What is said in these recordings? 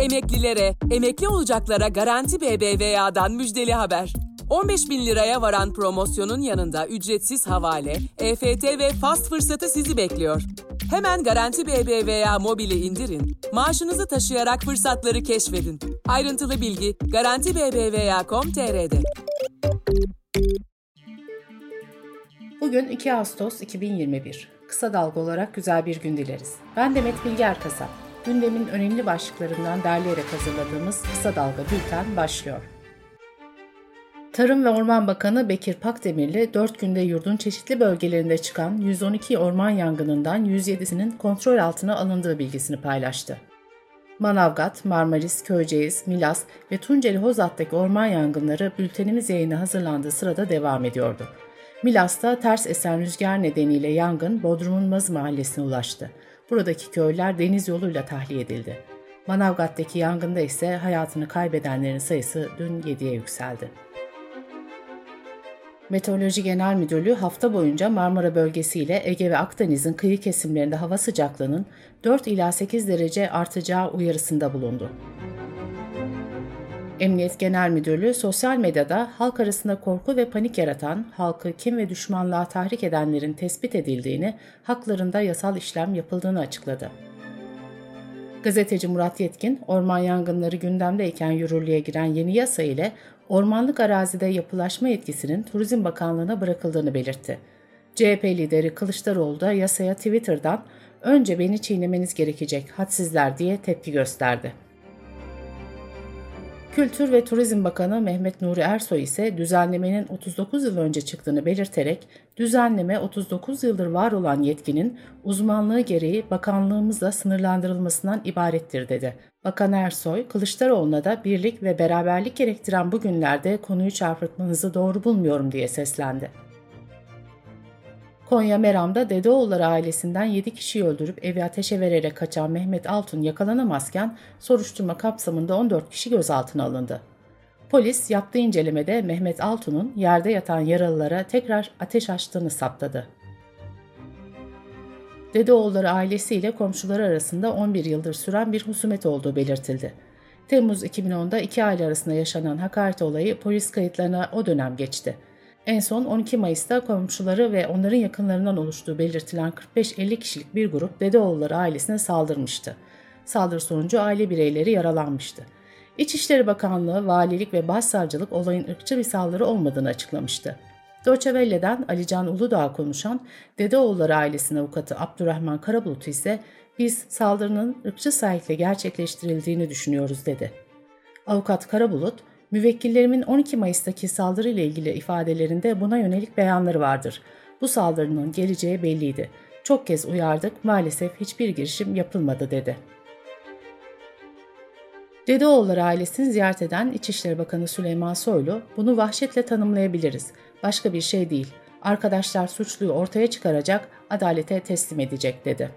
Emeklilere, emekli olacaklara Garanti BBVA'dan müjdeli haber. 15 bin liraya varan promosyonun yanında ücretsiz havale, EFT ve fast fırsatı sizi bekliyor. Hemen Garanti BBVA mobili indirin, maaşınızı taşıyarak fırsatları keşfedin. Ayrıntılı bilgi garantibbva.com.tr'de. Bugün 2 Ağustos 2021. Kısa dalga olarak güzel bir gün dileriz. Ben Demet Bilge Erkasap. Gündemin önemli başlıklarından derleyerek hazırladığımız Kısa Dalga Bülten başlıyor. Tarım ve Orman Bakanı Bekir Pakdemirli 4 günde yurdun çeşitli bölgelerinde çıkan 112 orman yangınından 107'sinin kontrol altına alındığı bilgisini paylaştı. Manavgat, Marmaris, Köyceğiz, Milas ve Tunceli Hozat'taki orman yangınları bültenimiz yayını hazırlandığı sırada devam ediyordu. Milas'ta ters esen rüzgar nedeniyle yangın Bodrum'un Maz mahallesine ulaştı. Buradaki köyler deniz yoluyla tahliye edildi. Manavgat'taki yangında ise hayatını kaybedenlerin sayısı dün 7'ye yükseldi. Meteoroloji Genel Müdürlüğü hafta boyunca Marmara bölgesi ile Ege ve Akdeniz'in kıyı kesimlerinde hava sıcaklığının 4 ila 8 derece artacağı uyarısında bulundu. Emniyet Genel Müdürlüğü sosyal medyada halk arasında korku ve panik yaratan, halkı kim ve düşmanlığa tahrik edenlerin tespit edildiğini, haklarında yasal işlem yapıldığını açıkladı. Gazeteci Murat Yetkin, orman yangınları gündemdeyken yürürlüğe giren yeni yasa ile ormanlık arazide yapılaşma yetkisinin Turizm Bakanlığı'na bırakıldığını belirtti. CHP lideri Kılıçdaroğlu da yasaya Twitter'dan önce beni çiğnemeniz gerekecek hadsizler diye tepki gösterdi. Kültür ve Turizm Bakanı Mehmet Nuri Ersoy ise düzenlemenin 39 yıl önce çıktığını belirterek düzenleme 39 yıldır var olan yetkinin uzmanlığı gereği bakanlığımızla sınırlandırılmasından ibarettir dedi. Bakan Ersoy, Kılıçdaroğlu'na da birlik ve beraberlik gerektiren bu günlerde konuyu çarpıtmanızı doğru bulmuyorum diye seslendi. Konya Meram'da Dedeoğulları ailesinden 7 kişiyi öldürüp evi ateşe vererek kaçan Mehmet Altun yakalanamazken soruşturma kapsamında 14 kişi gözaltına alındı. Polis yaptığı incelemede Mehmet Altun'un yerde yatan yaralılara tekrar ateş açtığını saptadı. Dedeoğulları ailesiyle komşuları arasında 11 yıldır süren bir husumet olduğu belirtildi. Temmuz 2010'da iki aile arasında yaşanan hakaret olayı polis kayıtlarına o dönem geçti. En son 12 Mayıs'ta komşuları ve onların yakınlarından oluştuğu belirtilen 45-50 kişilik bir grup Dedeoğulları ailesine saldırmıştı. Saldırı sonucu aile bireyleri yaralanmıştı. İçişleri Bakanlığı, Valilik ve Başsavcılık olayın ırkçı bir saldırı olmadığını açıklamıştı. Deutsche Welle'den Alican Uludağ konuşan Dedeoğulları ailesinin avukatı Abdurrahman Karabulut ise biz saldırının ırkçı sahiple gerçekleştirildiğini düşünüyoruz dedi. Avukat Karabulut, Müvekkillerimin 12 Mayıs'taki saldırı ile ilgili ifadelerinde buna yönelik beyanları vardır. Bu saldırının geleceği belliydi. Çok kez uyardık, maalesef hiçbir girişim yapılmadı dedi. Dedeoğulları ailesini ziyaret eden İçişleri Bakanı Süleyman Soylu, bunu vahşetle tanımlayabiliriz. Başka bir şey değil. Arkadaşlar suçluyu ortaya çıkaracak, adalete teslim edecek dedi.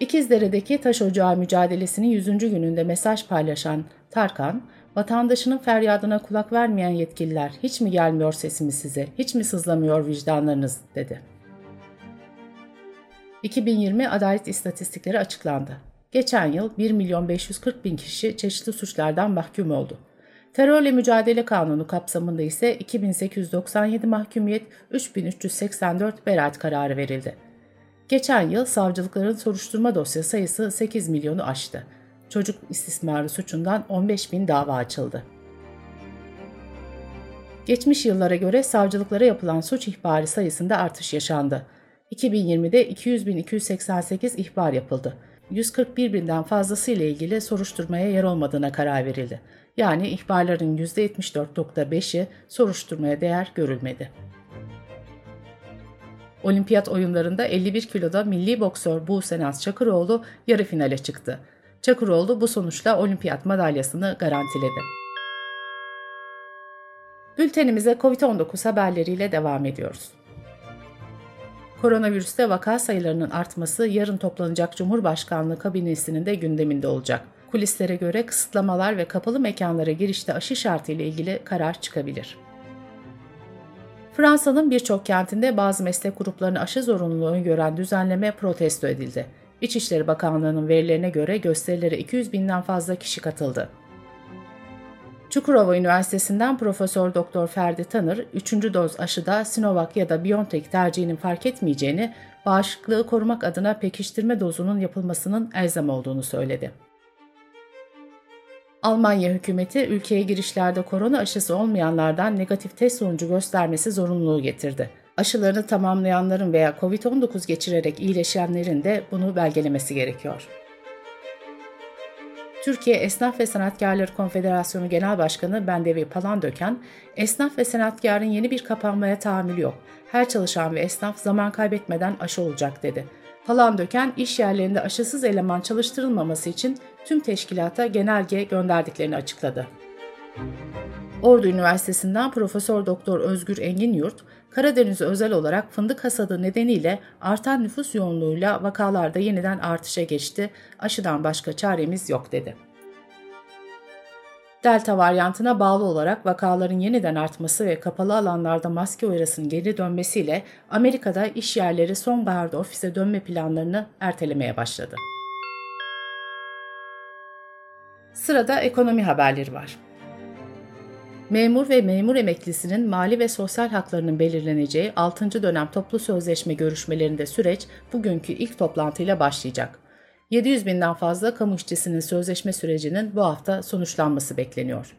İkizdere'deki taş ocağı mücadelesinin 100. gününde mesaj paylaşan Tarkan, vatandaşının feryadına kulak vermeyen yetkililer hiç mi gelmiyor sesimiz size, hiç mi sızlamıyor vicdanlarınız dedi. 2020 adalet istatistikleri açıklandı. Geçen yıl 1 milyon 540 bin kişi çeşitli suçlardan mahkum oldu. Terörle mücadele kanunu kapsamında ise 2897 mahkumiyet, 3384 beraat kararı verildi. Geçen yıl savcılıkların soruşturma dosya sayısı 8 milyonu aştı. Çocuk istismarı suçundan 15 bin dava açıldı. Geçmiş yıllara göre savcılıklara yapılan suç ihbarı sayısında artış yaşandı. 2020'de 200.288 ihbar yapıldı. 141 binden fazlası ile ilgili soruşturmaya yer olmadığına karar verildi. Yani ihbarların %74.5'i soruşturmaya değer görülmedi. Olimpiyat oyunlarında 51 kiloda milli boksör Buse Naz Çakıroğlu yarı finale çıktı. Çakıroğlu bu sonuçla olimpiyat madalyasını garantiledi. Bültenimize COVID-19 haberleriyle devam ediyoruz. Koronavirüste vaka sayılarının artması yarın toplanacak Cumhurbaşkanlığı kabinesinin de gündeminde olacak. Kulislere göre kısıtlamalar ve kapalı mekanlara girişte aşı şartı ile ilgili karar çıkabilir. Fransa'nın birçok kentinde bazı meslek gruplarını aşı zorunluluğu öngören düzenleme protesto edildi. İçişleri Bakanlığı'nın verilerine göre gösterilere 200 binden fazla kişi katıldı. Çukurova Üniversitesi'nden Profesör Doktor Ferdi Tanır, 3. doz aşıda Sinovac ya da BioNTech tercihinin fark etmeyeceğini, bağışıklığı korumak adına pekiştirme dozunun yapılmasının elzem olduğunu söyledi. Almanya hükümeti ülkeye girişlerde korona aşısı olmayanlardan negatif test sonucu göstermesi zorunluluğu getirdi. Aşılarını tamamlayanların veya COVID-19 geçirerek iyileşenlerin de bunu belgelemesi gerekiyor. Türkiye Esnaf ve Sanatkarları Konfederasyonu Genel Başkanı Bendevi Palandöken, esnaf ve sanatkarın yeni bir kapanmaya tahammülü yok. Her çalışan ve esnaf zaman kaybetmeden aşı olacak dedi. Palandöken, iş yerlerinde aşısız eleman çalıştırılmaması için tüm teşkilata genelge gönderdiklerini açıkladı. Ordu Üniversitesi'nden Profesör Doktor Özgür Engin Yurt, Karadeniz'e özel olarak fındık hasadı nedeniyle artan nüfus yoğunluğuyla vakalarda yeniden artışa geçti, aşıdan başka çaremiz yok dedi. Delta varyantına bağlı olarak vakaların yeniden artması ve kapalı alanlarda maske uyarısının geri dönmesiyle Amerika'da iş yerleri sonbaharda ofise dönme planlarını ertelemeye başladı. Sırada ekonomi haberleri var. Memur ve memur emeklisinin mali ve sosyal haklarının belirleneceği 6. dönem toplu sözleşme görüşmelerinde süreç bugünkü ilk toplantıyla başlayacak. 700 binden fazla kamu işçisinin sözleşme sürecinin bu hafta sonuçlanması bekleniyor.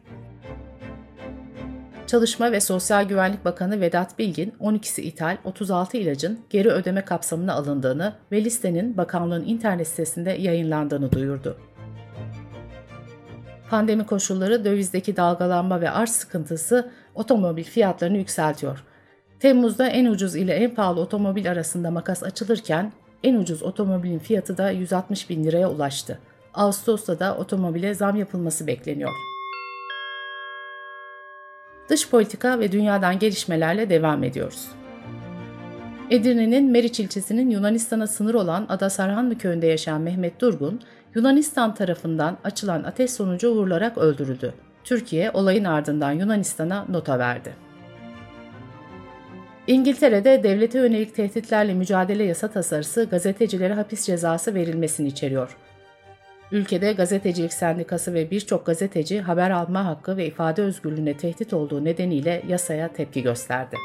Çalışma ve Sosyal Güvenlik Bakanı Vedat Bilgin, 12'si ithal 36 ilacın geri ödeme kapsamına alındığını ve listenin bakanlığın internet sitesinde yayınlandığını duyurdu. Pandemi koşulları dövizdeki dalgalanma ve arz sıkıntısı otomobil fiyatlarını yükseltiyor. Temmuz'da en ucuz ile en pahalı otomobil arasında makas açılırken en ucuz otomobilin fiyatı da 160 bin liraya ulaştı. Ağustos'ta da otomobile zam yapılması bekleniyor. Dış politika ve dünyadan gelişmelerle devam ediyoruz. Edirne'nin Meriç ilçesinin Yunanistan'a sınır olan Ada Sarhanlı köyünde yaşayan Mehmet Durgun, Yunanistan tarafından açılan ateş sonucu vurularak öldürüldü. Türkiye olayın ardından Yunanistan'a nota verdi. İngiltere'de devlete yönelik tehditlerle mücadele yasa tasarısı gazetecilere hapis cezası verilmesini içeriyor. Ülkede gazetecilik sendikası ve birçok gazeteci haber alma hakkı ve ifade özgürlüğüne tehdit olduğu nedeniyle yasaya tepki gösterdi.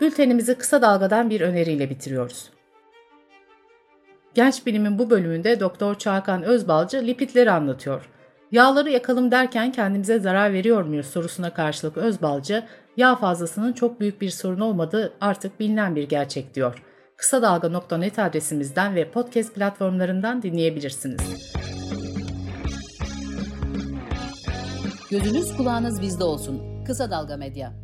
Bültenimizi kısa dalgadan bir öneriyle bitiriyoruz. Genç bilimin bu bölümünde Doktor Çağkan Özbalcı lipidleri anlatıyor. Yağları yakalım derken kendimize zarar veriyor muyuz sorusuna karşılık Özbalcı, yağ fazlasının çok büyük bir sorun olmadığı artık bilinen bir gerçek diyor. Kısa Dalga.net adresimizden ve podcast platformlarından dinleyebilirsiniz. Gözünüz kulağınız bizde olsun. Kısa Dalga Medya.